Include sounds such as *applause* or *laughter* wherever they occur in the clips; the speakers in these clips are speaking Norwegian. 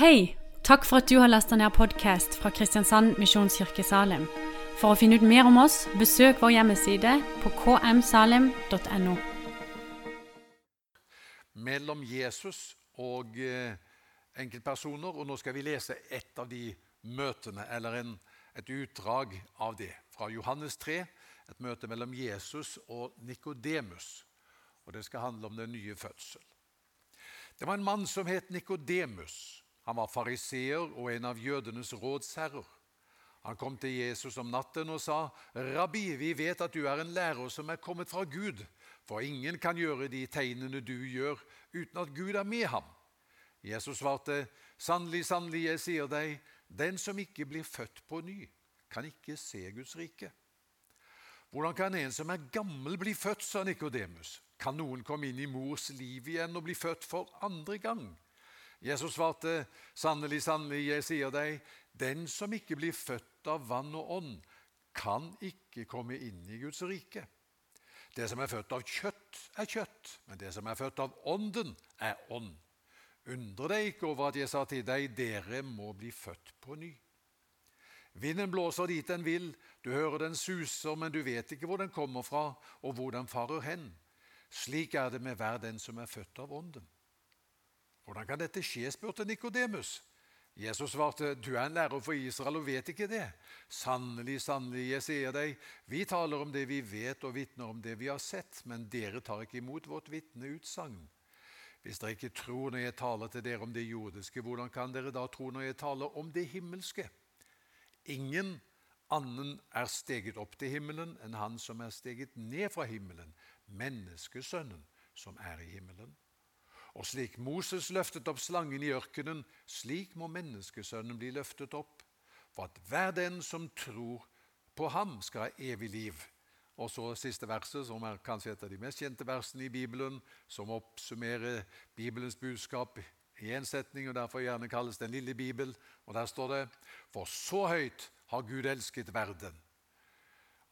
Hei! Takk for at du har lasta ned podkast fra Kristiansand Misjonskirke Salim. For å finne ut mer om oss, besøk vår hjemmeside på kmsalim.no. mellom Jesus og eh, enkeltpersoner. Og nå skal vi lese et av de møtene, eller en, et utdrag av det, fra Johannes 3. Et møte mellom Jesus og Nikodemus. Og det skal handle om den nye fødsel. Det var en mann som het Nikodemus. Han var fariseer og en av jødenes rådsherrer. Han kom til Jesus om natten og sa, 'Rabbi, vi vet at du er en lærer som er kommet fra Gud.' 'For ingen kan gjøre de tegnene du gjør, uten at Gud er med ham.' Jesus svarte, 'Sannelig, sannelig, jeg sier deg, den som ikke blir født på ny, kan ikke se Guds rike.' Hvordan kan en som er gammel, bli født, sa Nikodemus. Kan noen komme inn i mors liv igjen og bli født for andre gang? Jesus svarte, 'Sannelig, sannelig, jeg sier deg, den som ikke blir født av vann og ånd, kan ikke komme inn i Guds rike.' Det som er født av kjøtt, er kjøtt, men det som er født av ånden, er ånd. Undre deg ikke over at jeg sa til deg, dere må bli født på ny. Vinden blåser dit den vil, du hører den suser, men du vet ikke hvor den kommer fra, og hvor den farer hen. Slik er det med hver den som er født av ånden. Hvordan kan dette skje? spurte Nikodemus. Jesus svarte, du er en lærer for Israel og vet ikke det. Sannelig, sannelig, jeg sier deg, vi taler om det vi vet og vitner om det vi har sett, men dere tar ikke imot vårt vitneutsagn. Hvis dere ikke tror når jeg taler til dere om det jordiske, hvordan kan dere da tro når jeg taler om det himmelske? Ingen annen er steget opp til himmelen enn han som er steget ned fra himmelen, menneskesønnen som er i himmelen. Og slik Moses løftet opp slangen i ørkenen, slik må menneskesønnen bli løftet opp, for at hver den som tror på ham, skal ha evig liv. Og så siste verset, som er kanskje et av de mest kjente versene i Bibelen, som oppsummerer Bibelens budskap i én setning, og derfor gjerne kalles Den lille bibel. Og der står det For så høyt har Gud elsket verden,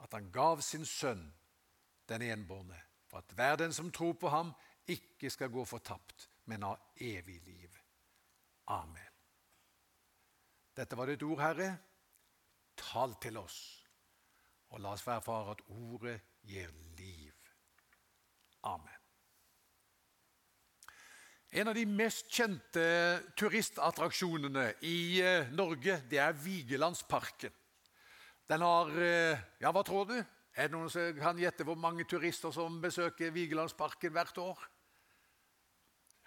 at han gav sin sønn, den enbårne, for at hver den som tror på ham, ikke skal gå fortapt, men ha evig liv. Amen. Dette var ditt ord, Herre. Tal til oss, og la oss være far at ordet gir liv. Amen. En av de mest kjente turistattraksjonene i eh, Norge det er Vigelandsparken. Den har eh, Ja, hva tror du? Er det noen som kan gjette hvor mange turister som besøker Vigelandsparken hvert år?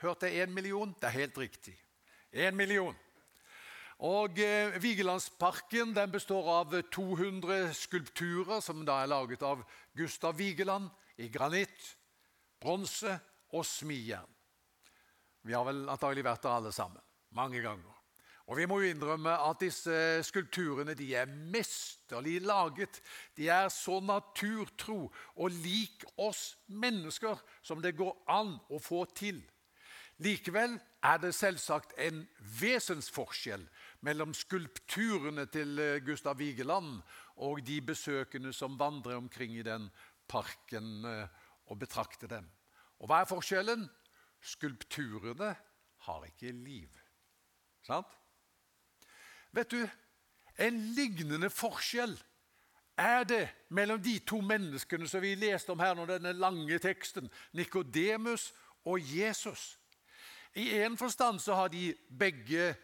Hørte jeg én million? Det er helt riktig. Én million. Og eh, Vigelandsparken den består av 200 skulpturer som da er laget av Gustav Vigeland i granitt, bronse og smijern. Vi har vel antagelig vært der alle sammen mange ganger. Og Vi må jo innrømme at disse skulpturene de er mesterlig laget. De er så naturtro og lik oss mennesker som det går an å få til. Likevel er det selvsagt en vesensforskjell mellom skulpturene til eh, Gustav Vigeland og de besøkende som vandrer omkring i den parken eh, og betrakter dem. Og hva er forskjellen? Skulpturene har ikke liv. Sant? Vet du, en lignende forskjell er det mellom de to menneskene som vi leste om her nå, denne lange teksten, Nikodemus og Jesus. I en forstand så har de begge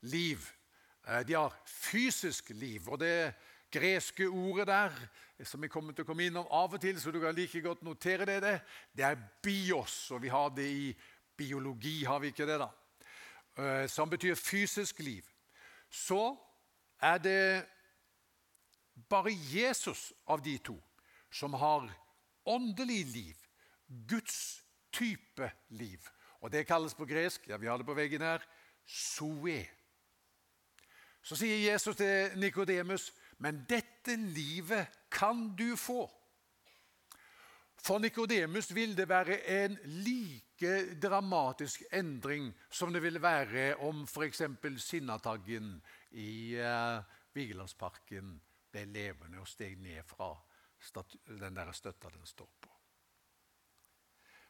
liv. Eh, de har fysisk liv. Og det greske ordet der, som vi kommer til å komme innom av og til, så du kan like godt notere det, det, det er bios. Og vi har det i biologi, har vi ikke det, da? Eh, som betyr fysisk liv. Så er det bare Jesus av de to som har åndelig liv. Guds type liv. Og Det kalles på gresk ja, vi har det på veggen her, zoe. Så sier Jesus til Nikodemus, men dette livet kan du få. For Nikodemus vil det være en like dramatisk endring som det vil være om f.eks. Sinnataggen i uh, Vigelandsparken ble levende og steg ned fra den der støtta den står på.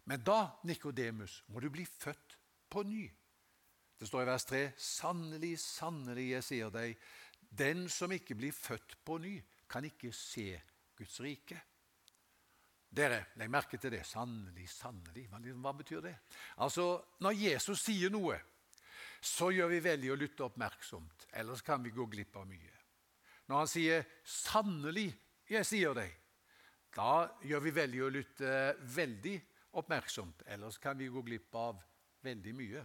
Men da, Nikodemus, må du bli født på ny. Det står i vers 3.: Sannelig, sannelig, jeg sier deg, den som ikke blir født på ny, kan ikke se Guds rike. Dere, legg merke til det. Sannelig, sannelig. Hva, hva betyr det? Altså, Når Jesus sier noe, så gjør vi veldig å lytte oppmerksomt. Ellers kan vi gå glipp av mye. Når han sier 'sannelig, jeg sier deg', da gjør vi veldig å lytte veldig oppmerksomt. Ellers kan vi gå glipp av veldig mye.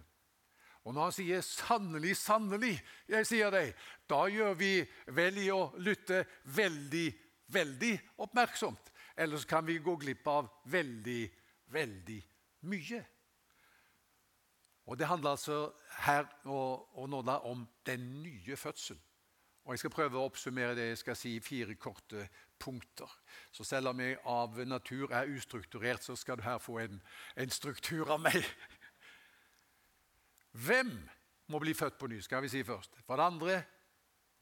Og når han sier 'sannelig, sannelig, jeg sier deg', da gjør vi vel i å lytte veldig, veldig oppmerksomt. Ellers kan vi gå glipp av veldig, veldig mye. Og Det handler altså her og, og nå da om den nye fødselen. Og Jeg skal prøve å oppsummere det jeg skal si i fire korte punkter. Så selv om jeg av natur er ustrukturert, så skal du her få en, en struktur av meg. Hvem må bli født på ny, skal vi si først. For det andre,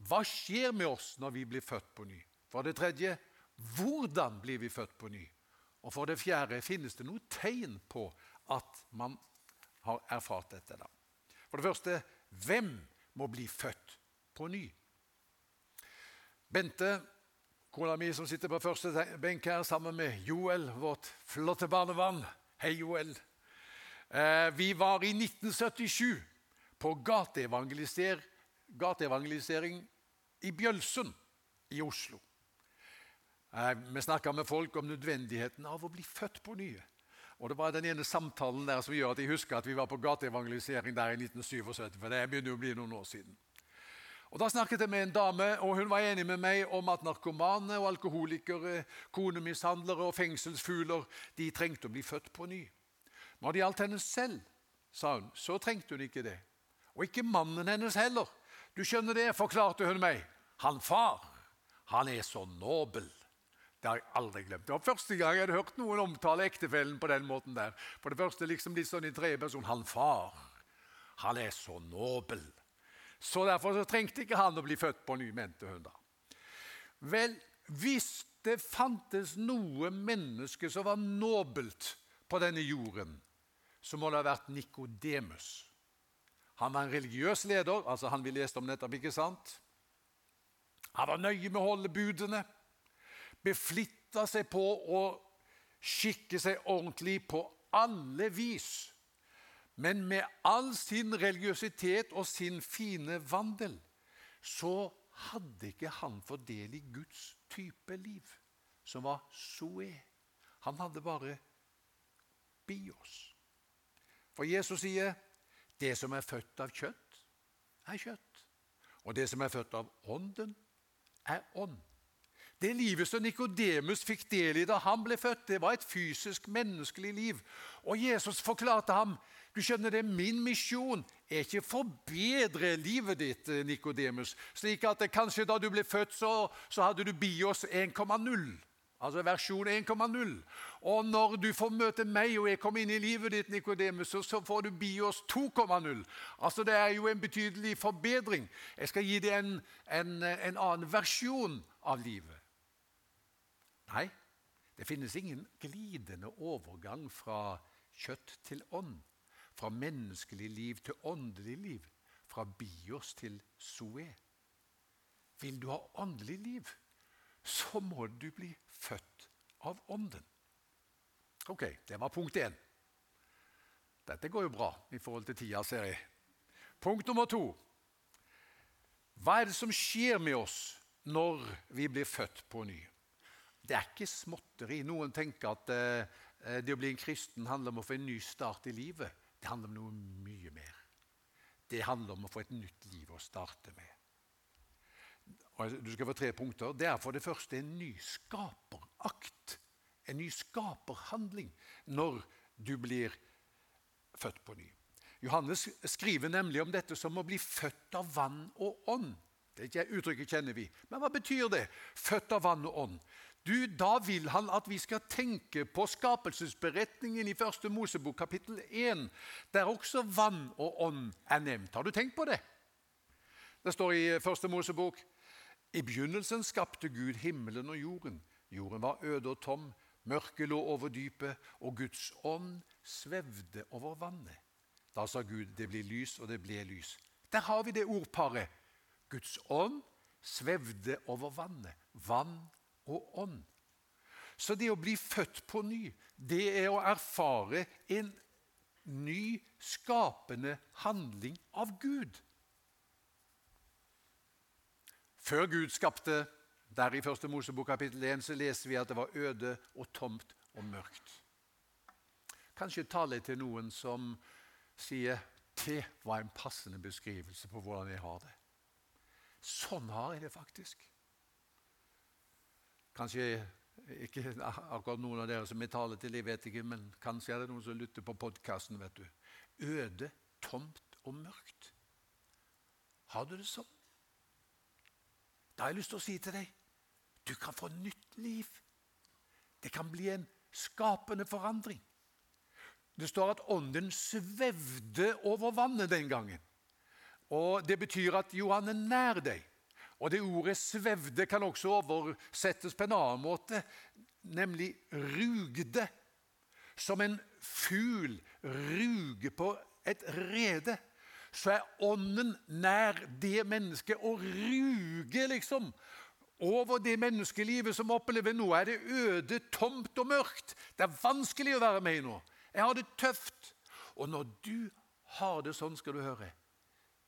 hva skjer med oss når vi blir født på ny? For det tredje, hvordan blir vi født på ny? Og for det fjerde, finnes det noe tegn på at man har erfart dette? da? For det første, hvem må bli født på ny? Bente, kona mi som sitter på første benk her sammen med Joel, vårt flotte barnebarn. Hei, Joel. Eh, vi var i 1977 på gateevangelisering i Bjølsund i Oslo. Eh, vi snakka med folk om nødvendigheten av å bli født på nye. Og Det var den ene samtalen der som gjør at jeg husker at vi var på gateevangelisering der i 1977. for det begynner å bli noen år siden. Og Da snakket jeg med en dame, og hun var enig med meg om at narkomane og alkoholikere, konemishandlere og fengselsfugler de trengte å bli født på ny. Når det gjaldt henne selv, sa hun, så trengte hun ikke det. Og ikke mannen hennes heller. Du skjønner det, forklarte hun meg. Han far, han er så nobel. Det har jeg aldri glemt. Det var første gang jeg hadde hørt noen omtale ektefellen på den måten der. For det første liksom litt sånn i tredje person. Han far, han er så nobel. Så derfor så trengte ikke han å bli født på ny, mente hun da. Vel, hvis det fantes noe menneske som var nobelt på denne jorden, så må det ha vært Nikodemus. Han var en religiøs leder, altså han vi leste om nettopp, ikke sant? Han var nøye med å holde budene, beflitta seg på å skikke seg ordentlig på alle vis. Men med all sin religiøsitet og sin fine vandel så hadde ikke han for del i Guds type liv, som var zoe. Han hadde bare bios. For Jesus sier det som er født av kjøtt, er kjøtt. Og det som er født av ånden, er ånd. Det livet som Nikodemus fikk del i da han ble født, det var et fysisk, menneskelig liv. Og Jesus forklarte ham du skjønner det, min misjon er ikke å forbedre livet ditt, Nikodemus, slik at kanskje da du ble født, så, så hadde du bios 1,0. Altså versjon 1,0. Og når du får møte meg og jeg kommer inn i livet ditt, Nikodemus, så får du BIOS 2,0. Altså Det er jo en betydelig forbedring. Jeg skal gi deg en, en, en annen versjon av livet. Nei, det finnes ingen glidende overgang fra kjøtt til ånd. Fra menneskelig liv til åndelig liv. Fra bios til zoe. Vil du ha åndelig liv, så må du bli født av Ånden. Ok, det var punkt én. Dette går jo bra i forhold til tida, ser jeg. Punkt nummer to. Hva er det som skjer med oss når vi blir født på ny? Det er ikke småtteri. Noen tenker at eh, det å bli en kristen handler om å få en ny start i livet. Det handler om noe mye mer. Det handler om å få et nytt liv å starte med. Du skal få tre punkter. Det er for det første en ny skaperakt. En ny skaperhandling når du blir født på ny. Johannes skriver nemlig om dette som å bli født av vann og ånd. Det uttrykket kjenner vi. Men hva betyr det? Født av vann og ånd. Du, Da vil han at vi skal tenke på skapelsesberetningen i første Mosebok kapittel 1, der også vann og ånd er nevnt. Har du tenkt på det? Det står i første Mosebok i begynnelsen skapte Gud himmelen og jorden. Jorden var øde og tom, mørket lå over dypet, og Guds ånd svevde over vannet. Da sa Gud det blir lys, og det ble lys. Der har vi det ordparet. Guds ånd svevde over vannet. Vann og ånd. Så det å bli født på ny, det er å erfare en ny, skapende handling av Gud. Før Gud skapte, der i første Mosebok kapittel 1, så leser vi at det var øde og tomt og mørkt. Kanskje tale til noen som sier det var en passende beskrivelse på hvordan jeg har det. Sånn har jeg det faktisk. Kanskje ikke akkurat noen av dere som jeg taler til, jeg vet ikke, men kanskje er det noen som lytter på podkasten. Øde, tomt og mørkt. Har du det sånn? Da har jeg lyst til å si til deg du kan få nytt liv. Det kan bli en skapende forandring. Det står at ånden svevde over vannet den gangen. Og Det betyr at Johan er nær deg. Og Det ordet 'svevde' kan også oversettes på en annen måte, nemlig 'rugde'. Som en fugl ruger på et rede, så er ånden nær det mennesket og ruger liksom over det menneskelivet som opplever nå. Er det øde, tomt og mørkt? Det er vanskelig å være med i nå. Jeg har det tøft. Og når du har det sånn, skal du høre,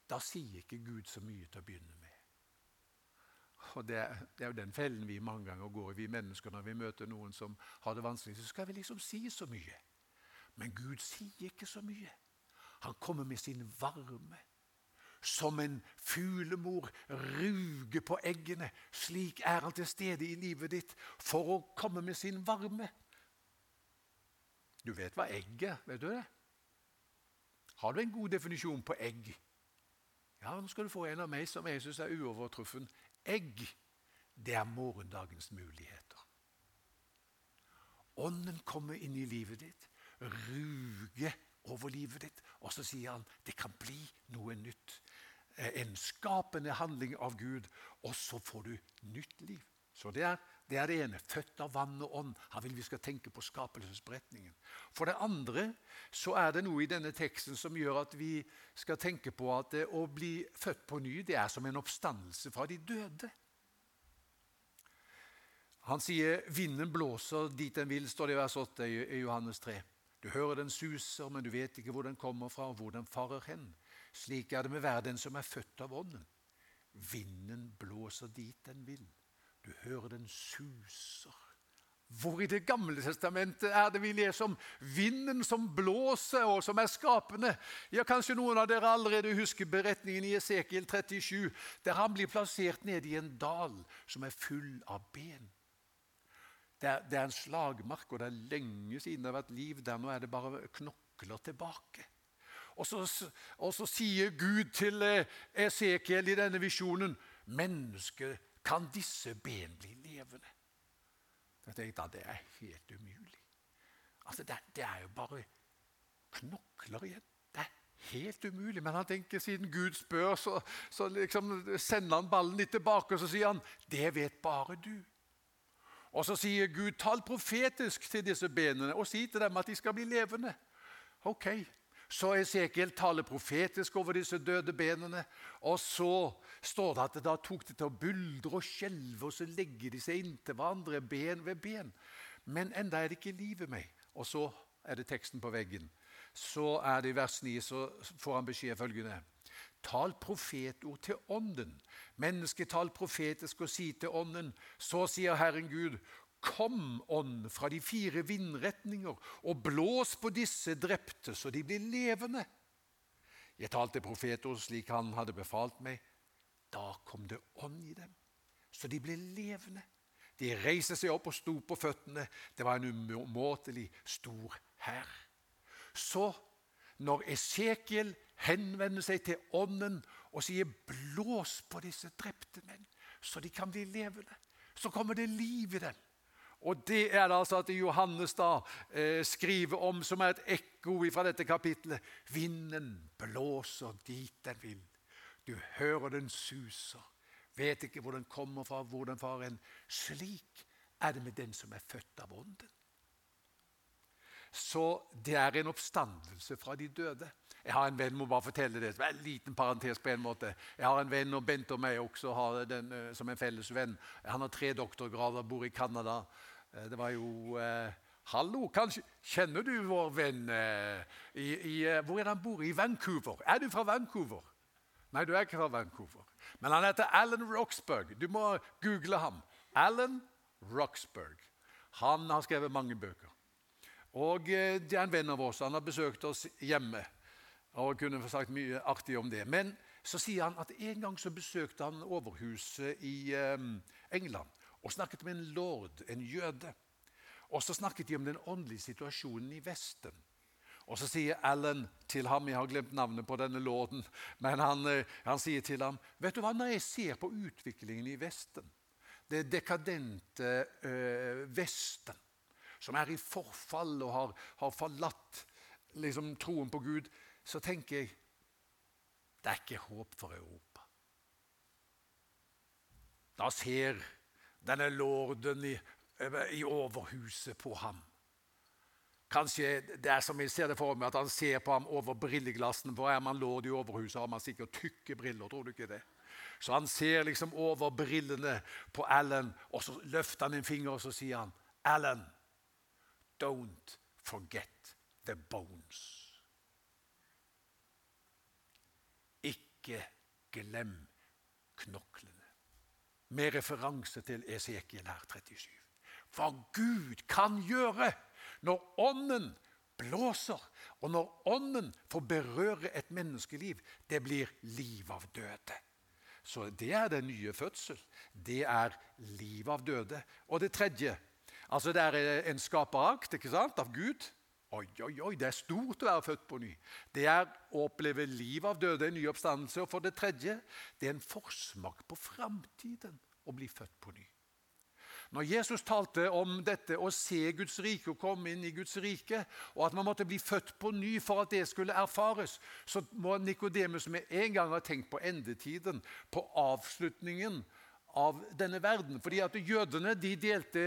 da sier ikke Gud så mye til å begynne med. Og det, det, er jo den fellen vi mange ganger går i, vi mennesker. Når vi møter noen som har det vanskelig, så skal vi liksom si så mye. Men Gud sier ikke så mye. Han kommer med sin varme. Som en fuglemor ruger på eggene. Slik er han til stede i livet ditt for å komme med sin varme. Du vet hva egg er, vet du det? Har du en god definisjon på egg? Ja, Nå skal du få en av meg som jeg syns er uovertruffen. Egg, det er morgendagens muligheter. Ånden kommer inn i livet ditt, ruger over livet ditt, og så sier han det kan bli noe nytt. Eh, en skapende handling av Gud, og så får du nytt liv. Så det er, det er, det ene. Født av vann og ånd. Han vil vi skal tenke på skapelsesberetningen. For det andre så er det noe i denne teksten som gjør at vi skal tenke på at å bli født på ny det er som en oppstandelse fra de døde. Han sier 'vinden blåser dit den vil', står det i vers 8 i Johannes 3. Du hører den suser, men du vet ikke hvor den kommer fra, og hvor den farer hen. Slik er det med hver den som er født av Ånden. Vinden blåser dit den vil. Du hører den suser. Hvor i Det gamle testamentet er det vi leser om vinden som blåser og som er skapende? Ja, Kanskje noen av dere allerede husker beretningen i Esekiel 37, der han blir plassert nede i en dal som er full av ben. Det er, det er en slagmark, og det er lenge siden det har vært liv der. Nå er det bare knokler tilbake. Og så, og så sier Gud til eh, Esekiel i denne visjonen mennesket kan disse ben bli levende? Jeg tenkte at det er helt umulig. Altså, det, det er jo bare knokler igjen. Det er helt umulig. Men han tenker siden Gud spør, så, så liksom sender han ballen litt tilbake og så sier han, det vet bare du. Og så sier Gud, tal profetisk til disse benene og si til dem at de skal bli levende. Ok, så Esekiel taler profetisk over disse døde benene. Og så står det at det da tok det til å buldre og skjelve, og så legger de seg inntil hverandre, ben ved ben. Men enda er det ikke liv i meg. Og så er det teksten på veggen. Så er det i vers 9, så får han beskjed følgende. Tal profetord til ånden. Mennesket tal profetisk og si til ånden. Så sier Herren Gud, Kom, ånd, fra de fire vindretninger, og blås på disse drepte, så de blir levende. Jeg talte profetord slik han hadde befalt meg. Da kom det ånd i dem, så de ble levende. De reiste seg opp og sto på føttene. Det var en umåtelig stor hær. Så, når Esekiel henvender seg til ånden og sier 'blås på disse drepte menn', så de kan bli levende, så kommer det liv i dem. Og Det er det altså at Johannes da eh, skriver om, som er et ekko fra dette kapitlet. Vinden blåser dit den vil. Du hører den suser. Vet ikke hvor den kommer fra, hvor den farer hen. Slik er det med den som er født av Ånden. Så det er en oppstandelse fra de døde. Jeg har en venn må bare fortelle det, en liten parentes på en måte. Jeg har en venn, og Bent og meg også har den eh, som en felles venn. Han har tre doktorgrader, bor i Canada. Eh, det var jo eh, Hallo, kanskje kjenner du vår venn eh, i, i, eh, Hvor er det han bor? I Vancouver. Er du fra Vancouver? Nei, du er ikke fra Vancouver. Men han heter Alan Roxburgh. Du må google ham. Alan Roxburgh. Han har skrevet mange bøker. Og eh, Det er en venn av oss. Han har besøkt oss hjemme og kunne få sagt mye artig om det. Men så sier han at en gang så besøkte han overhuset i England og snakket med en lord, en jøde. Og så snakket de om den åndelige situasjonen i Vesten. Og så sier Alan til ham Jeg har glemt navnet på denne lorden. *laughs* Men han, eh, han, sier til ham Vet du hva, når jeg ser på utviklingen i Vesten, det dekadente ø, Vesten, som er i forfall og har, har forlatt liksom, troen på Gud, så tenker jeg det er ikke håp for Europa. Da ser denne lorden i i overhuset på ham. Kanskje det er som jeg ser det for meg, at han ser på ham over brilleglassen. For er man lord i overhuset, har man sikkert tykke briller. tror du ikke det? Så han ser liksom over brillene på Alan, og så løfter han en finger og så sier han, Alan, don't forget the bones. Ikke glem knoklene. Med referanse til Esekiel her 37 hva Gud kan gjøre når Ånden blåser, og når Ånden får berøre et menneskeliv. Det blir liv av døde. Så det er den nye fødsel. Det er liv av døde. Og det tredje altså Det er en skaperakt ikke sant, av Gud. Oi, oi, oi, det er stort å være født på ny. Det er å oppleve liv av døde, en ny oppstandelse. Og for det tredje, det er en forsmak på framtiden å bli født på ny. Når Jesus talte om dette å se Guds rike og komme inn i Guds rike, og at man måtte bli født på ny for at det skulle erfares, så må Nikodemus med en gang ha tenkt på endetiden, på avslutningen av denne verden. Fordi at Jødene de delte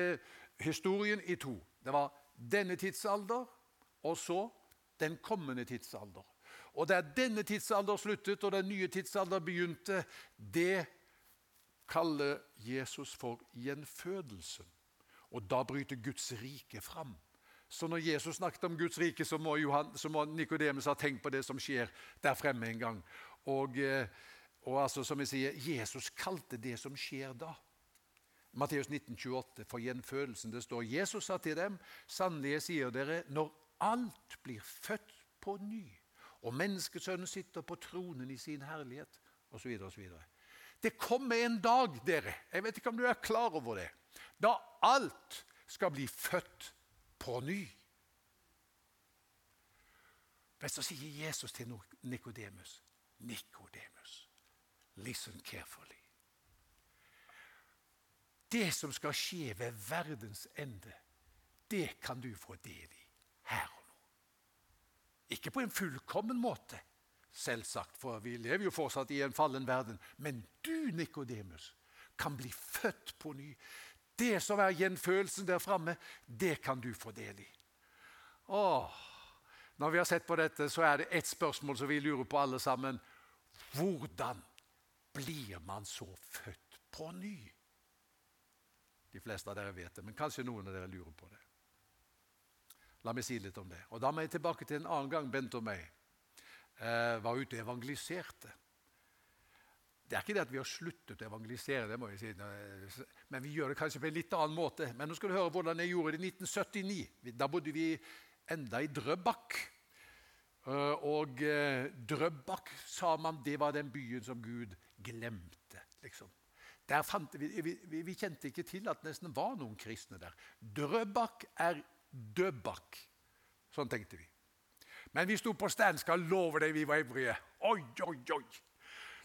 historien i to. Det var denne tidsalder og så den kommende tidsalder. Og Der denne tidsalder sluttet og den nye tidsalder begynte, det kaller Jesus for gjenfødelsen. Og da bryter Guds rike fram. Så når Jesus snakket om Guds rike, så må, Johan, må Nikodemus ha tenkt på det som skjer der fremme en gang. Og, eh, og altså, som jeg sier, Jesus kalte det som skjer da. Matteus 19, 28, for gjenfødelsen. Det står Jesus sa til dem, sannelig sier dere, når alt blir født på ny, og menneskesønnen sitter på tronen i sin herlighet, osv., osv. Det kommer en dag, dere, jeg vet ikke om du er klar over det, da alt skal bli født på ny. Men så sier Jesus til Nikodemus, Nikodemus, listen carefully. Det som skal skje ved verdens ende, det kan du få del i her og nå. Ikke på en fullkommen måte, Selvsagt, for vi lever jo fortsatt i en fallen verden. Men du, Nikodemus, kan bli født på ny. Det som er gjenfølelsen der framme, det kan du få del i. Åh, når vi har sett på dette, så er det ett spørsmål som vi lurer på alle sammen. Hvordan blir man så født på ny? De fleste av dere vet det, men kanskje noen av dere lurer på det. La meg si litt om det. Og Da må jeg tilbake til en annen gang Bent og meg Eh, var ute og evangeliserte. Det er ikke det at vi har sluttet å evangelisere, det må jeg si, men vi gjør det kanskje på en litt annen måte. Men nå skal du høre hvordan jeg gjorde det i 1979. Da bodde vi enda i Drøbak. Eh, og eh, Drøbak sa man det var den byen som Gud glemte. liksom. Vi, vi, vi, kjente ikke til at det nesten var noen kristne der. Drøbak er Døbak. Sånn tenkte vi. Men vi sto på stand, skal love deg vi var ivrige. Oi, oi, oi!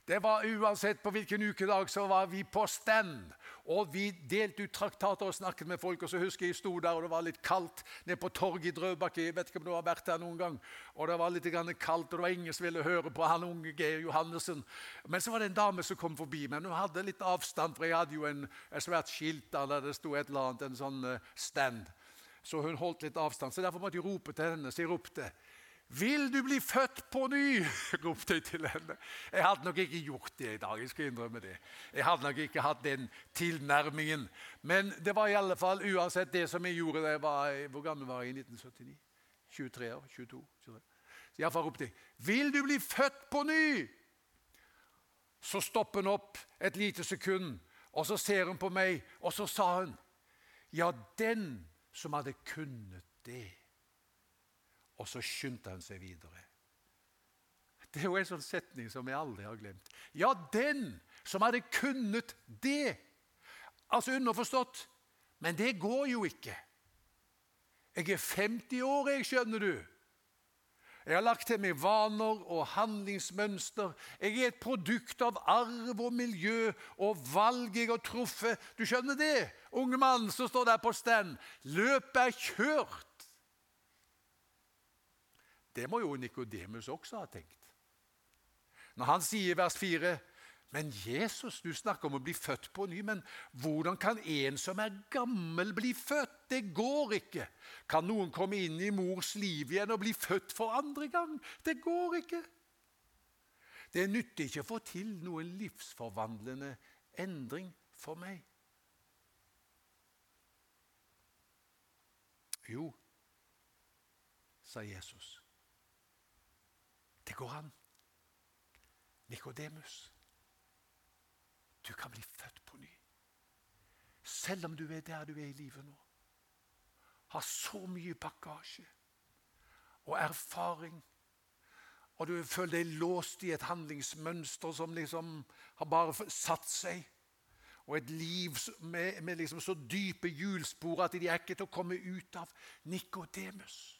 Det var Uansett på hvilken ukedag så var vi på stand. Og vi delte ut traktater og snakket med folk. og så husker Jeg sto der, og det var litt kaldt nede på torget i Drøbak. Jeg vet ikke om du har vært der noen gang. Og Det var litt kaldt, og det var ingen som ville høre på han unge Geir Johannessen. Men så var det en dame som kom forbi, men hun hadde litt avstand, for jeg hadde jo en, svært skilt der det sto et eller annet, en sånn eh, stand. så hun holdt litt avstand. Så Derfor måtte jeg rope til henne. Så jeg ropte 'Vil du bli født på ny?' *laughs* ropte jeg til henne. Jeg hadde nok ikke gjort det i dag. Jeg skal innrømme det. Jeg hadde nok ikke hatt den tilnærmingen. Men det var i alle fall uansett det som jeg gjorde da jeg var Hvor gammel var jeg i 1979? 23 år? 22? 23. Så Iallfall ropte jeg 'Vil du bli født på ny?' Så stopper hun opp et lite sekund, og så ser hun på meg, og så sa hun, 'Ja, den som hadde kunnet det.' Og så skyndte han seg videre. Det er jo en sånn setning som jeg aldri har glemt. Ja, den som hadde kunnet det. Altså underforstått. Men det går jo ikke. Jeg er 50 år, jeg, skjønner du. Jeg har lagt til meg vaner og handlingsmønster. Jeg er et produkt av arv og miljø og valg jeg har truffet. Du skjønner det, unge mann som står der på stand. Løpet er kjørt. Det må jo Nikodemus også ha tenkt. Når han sier i vers 4 men Jesus, du snakker om å bli født på ny, men hvordan kan en som er gammel, bli født? Det går ikke. Kan noen komme inn i mors liv igjen og bli født for andre gang? Det går ikke. Det nytter ikke å få til noen livsforvandlende endring for meg. Jo, sa Jesus. Det går an. Nikodemus, du kan bli født på ny. Selv om du er der du er i livet nå. Har så mye bagasje og erfaring. Og du føler deg låst i et handlingsmønster som liksom har bare satt seg. Og et liv med, med liksom så dype hjulspor at de er ikke til å komme ut av. Nikodemus.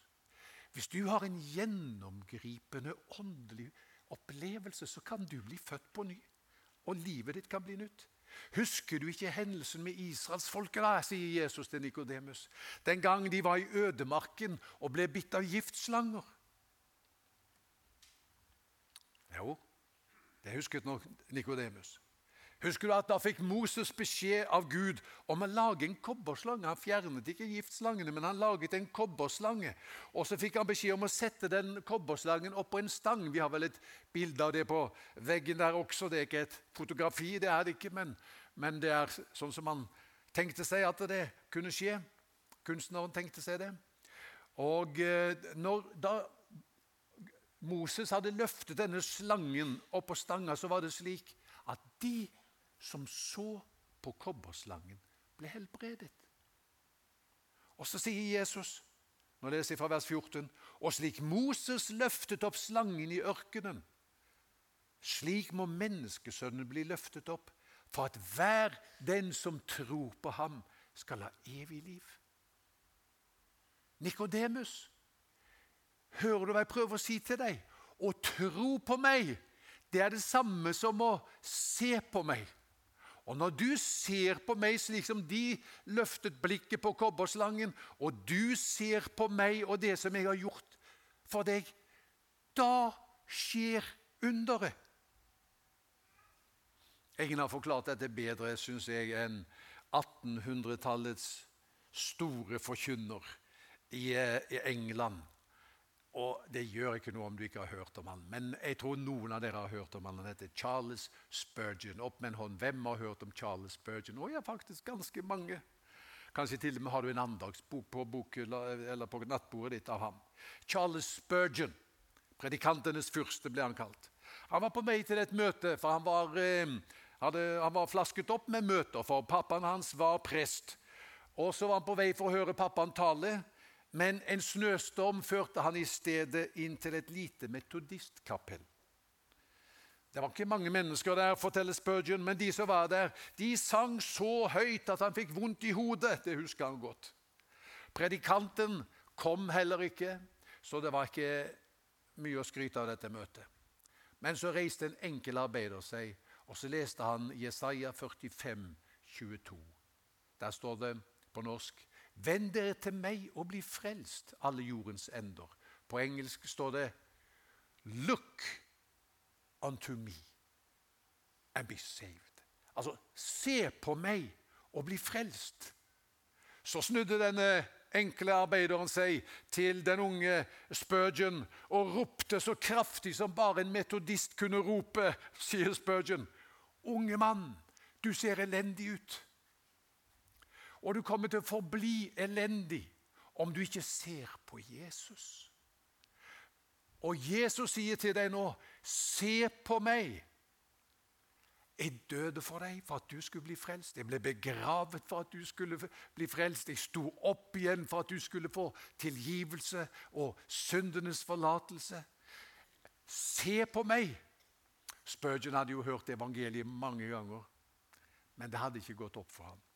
Hvis du har en gjennomgripende åndelig opplevelse, så kan du bli født på ny. Og livet ditt kan bli nytt. Husker du ikke hendelsen med israelsfolket, da, sier Jesus til Nikodemus. Den gang de var i ødemarken og ble bitt av giftslanger. Jo, det husket nok Nikodemus. Husker du at Da fikk Moses beskjed av Gud om å lage en kobberslange. Han fjernet ikke giftslangene, men han laget en kobberslange. Og Så fikk han beskjed om å sette den kobberslangen opp på en stang. Vi har vel et bilde av det på veggen der også. Det er ikke et fotografi, det er det ikke, men, men det er sånn som han tenkte seg at det kunne skje. Kunstneren tenkte seg det. Og eh, når, da Moses hadde løftet denne slangen opp på stanga, så var det slik at de som så på kobberslangen, ble helbredet. Og så sier Jesus, nå leser jeg fra vers 14, og slik Moses løftet opp slangen i ørkenen, slik må menneskesønnen bli løftet opp, for at hver den som tror på ham, skal ha evig liv. Nikodemus, hører du hva jeg prøver å si til deg? Å tro på meg, det er det samme som å se på meg. Og når du ser på meg slik som de løftet blikket på kobberslangen, og du ser på meg og det som jeg har gjort for deg, da skjer underet. Ingen har forklart dette bedre, syns jeg, enn 1800-tallets store forkynner i, eh, England og det gjør ikke noe om du ikke har hørt om han. Men jeg tror noen av dere har hørt om han. Han heter Charles Spurgeon. Opp med en hånd. Hvem har hørt om Charles Spurgeon? Å ja, faktisk ganske mange. Kanskje til og med har du en andagsbok på, eller på nattbordet ditt av ham. Charles Spurgeon. Predikantenes fyrste ble han kalt. Han var på vei til et møte, for han var, eh, hadde, han var flasket opp med møter, for pappaen hans var prest. Og så var han på vei for å høre pappaen tale. Men en snøstorm førte han i stedet inn til et lite metodistkapell. Det var ikke mange mennesker der, forteller Spurgeon, men de som var der, de sang så høyt at han fikk vondt i hodet. Det husker han godt. Predikanten kom heller ikke, så det var ikke mye å skryte av dette møtet. Men så reiste en enkel arbeider seg, og så leste han Jesaja 45, 22. Der står det på norsk Vend dere til meg og bli frelst, alle jordens ender. På engelsk står det Look unto me and be saved. Altså, se på meg og bli frelst. Så snudde denne enkle arbeideren seg til den unge Spurgeon og ropte så kraftig som bare en metodist kunne rope, sier Spurgeon. Unge mann, du ser elendig ut. Og du kommer til å forbli elendig om du ikke ser på Jesus. Og Jesus sier til deg nå, 'Se på meg'. Jeg døde for deg for at du skulle bli frelst. Jeg ble begravet for at du skulle bli frelst. Jeg sto opp igjen for at du skulle få tilgivelse og syndenes forlatelse. Se på meg! Spurgeon hadde jo hørt evangeliet mange ganger, men det hadde ikke gått opp for ham.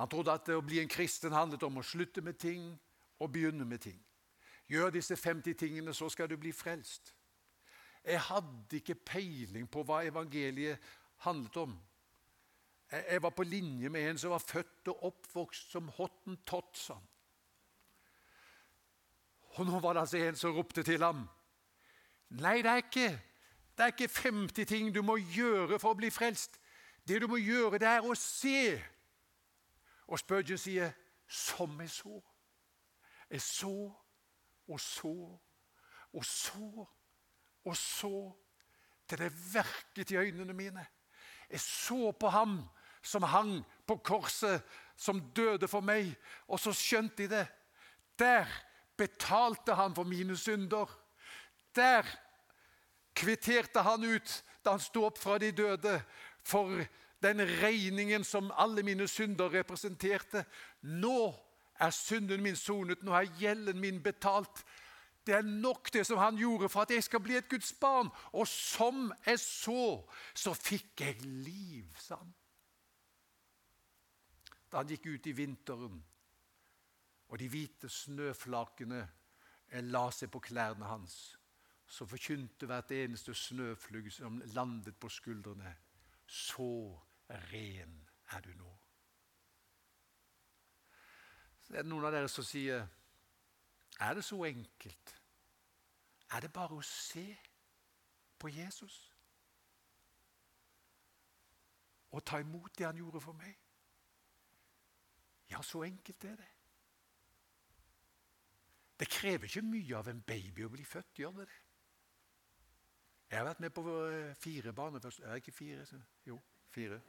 Han trodde at å bli en kristen handlet om å slutte med ting og begynne med ting. Gjør disse 50 tingene, så skal du bli frelst. Jeg hadde ikke peiling på hva evangeliet handlet om. Jeg var på linje med en som var født og oppvokst som hottentott, sa han. Og nå var det altså en som ropte til ham. Nei, det er ikke det er ikke 50 ting du må gjøre for å bli frelst. Det du må gjøre, det er å se. Og Spurgeon sier, 'Som jeg så'. Jeg så og så og så og så til det verket i øynene mine. Jeg så på ham som hang på korset, som døde for meg, og så skjønte jeg det. Der betalte han for mine synder. Der kvitterte han ut da han sto opp fra de døde, for den regningen som alle mine synder representerte. Nå er synden min sonet, nå er gjelden min betalt. Det er nok det som han gjorde for at jeg skal bli et Guds barn. Og som jeg så, så fikk jeg liv, sa han. Da han gikk ut i vinteren, og de hvite snøflakene la seg på klærne hans, så forkynte hvert eneste snøflugg som landet på skuldrene, så ren er du nå. Så er det noen av dere som sier er det så enkelt? Er det bare å se på Jesus? Og ta imot det han gjorde for meg? Ja, så enkelt er det. Det krever ikke mye av en baby å bli født, gjør det det? Jeg har vært med på fire barnefødsler Er ikke fire? Jo, fire.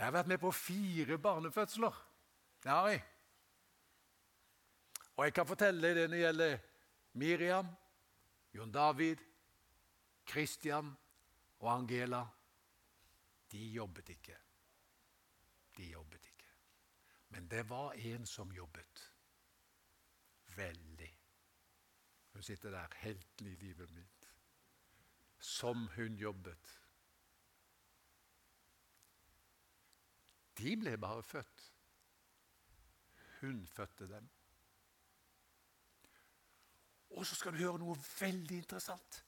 Jeg har vært med på fire barnefødsler. Det har jeg. Og jeg kan fortelle det når det gjelder Miriam, Jon David, Kristian og Angela. De jobbet ikke. De jobbet ikke. Men det var en som jobbet. Veldig. Hun sitter der, helten i livet mitt. Som hun jobbet. De ble bare født. Hun fødte dem. Og så skal du høre noe veldig interessant.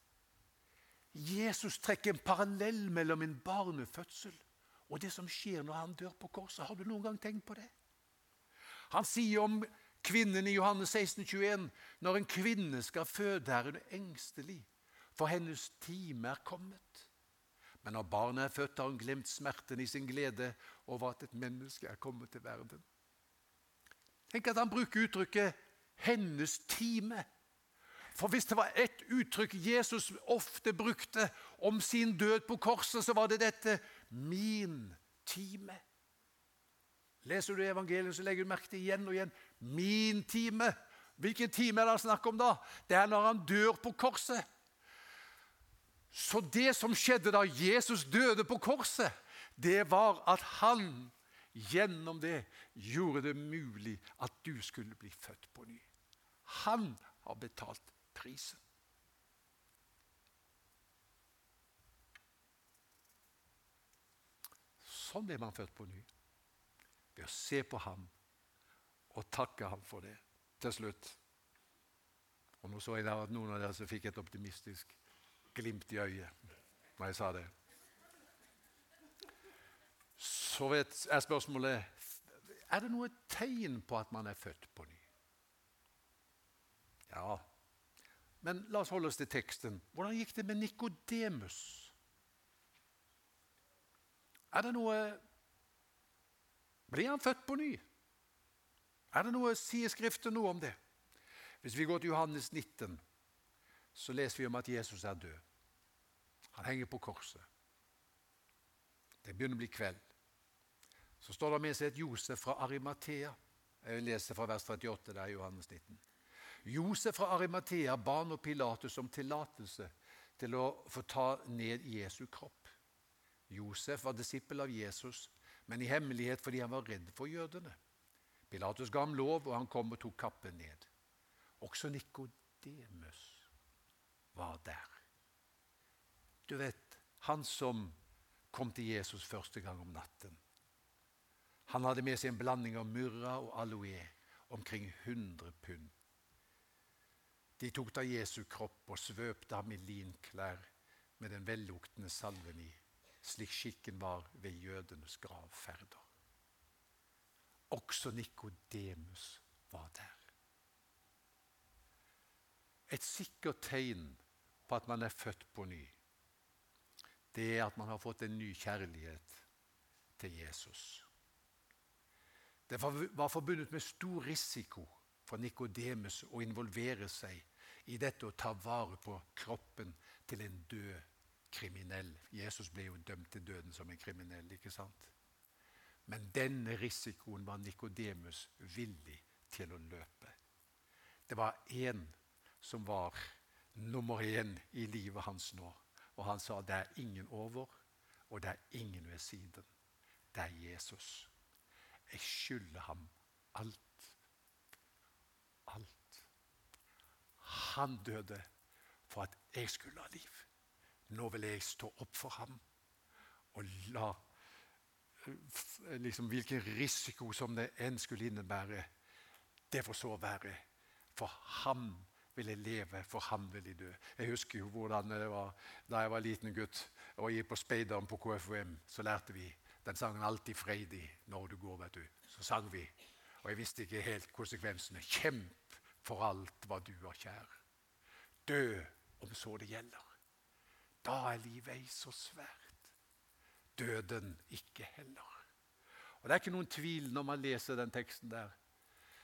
Jesus trekker en parallell mellom en barnefødsel og det som skjer når han dør på korset. Har du noen gang tenkt på det? Han sier om kvinnen i Johannes 16, 21, når en kvinne skal føde, er hun engstelig, for hennes time er kommet. Men når barnet er født, har hun glemt smerten i sin glede over at et menneske er kommet til verden. Tenk at han bruker uttrykket 'hennes time'. For hvis det var ett uttrykk Jesus ofte brukte om sin død på korset, så var det dette 'min time'. Leser du evangeliet, så legger du merke til igjen og igjen 'min time'. Hvilken time er det snakk om da? Det er når han dør på korset. Så det som skjedde da Jesus døde på korset, det var at han gjennom det gjorde det mulig at du skulle bli født på ny. Han har betalt prisen. Sånn er man født på ny. Ved å se på ham og takke ham for det. Til slutt. Og Nå så jeg at noen av dere fikk et optimistisk glimt i øyet når jeg sa det. Så er spørsmålet er det noe tegn på at man er født på ny. Ja, men la oss holde oss til teksten. Hvordan gikk det med Nikodemus? Er det noe Blir han født på ny? Er det noe, Sier Skriften noe om det? Hvis vi går til Johannes 19, så leser vi om at Jesus er død. Han henger på korset. Det begynner å bli kveld. Så står det med seg et Josef fra Arimathea. Jeg leser fra vers 38 det i Johannes 19. Josef fra Arimathea ba nå Pilatus om tillatelse til å få ta ned Jesu kropp. Josef var disippel av Jesus, men i hemmelighet fordi han var redd for jødene. Pilatus ga ham lov, og han kom og tok kappen ned. Også Nikodemus var der. Du vet, han som kom til Jesus første gang om natten. Han hadde med seg en blanding av myrra og aloe, omkring 100 pund. De tok da Jesu kropp og svøpte ham i linklær med den velluktende salven i, slik skikken var ved jødenes gravferder. Også Nikodemus var der. Et sikkert tegn på at man er født på ny, det er at man har fått en ny kjærlighet til Jesus. Det var forbundet med stor risiko for Nikodemus å involvere seg i dette å ta vare på kroppen til en død kriminell. Jesus ble jo dømt til døden som en kriminell, ikke sant? Men denne risikoen var Nikodemus villig til å løpe. Det var én som var nummer én i livet hans nå. Og han sa det er ingen over, og det er ingen ved siden. Det er Jesus. Jeg skylder ham alt. Alt. Han døde for at jeg skulle ha liv. Nå vil jeg stå opp for ham og la liksom, Hvilken risiko som det enn skulle innebære, det får så være. For ham vil jeg leve, for ham vil jeg dø. Jeg husker jo hvordan det var da jeg var liten gutt og gikk på speideren på KFUM. Så lærte vi den sangen 'Alltid freidig når du går'. vet du. Så sang vi, og jeg visste ikke helt konsekvensene. Kjemp for alt hva du har kjær. Dø om så det gjelder. Da er livet ei så svært. Døden ikke heller. Og Det er ikke noen tvil når man leser den teksten der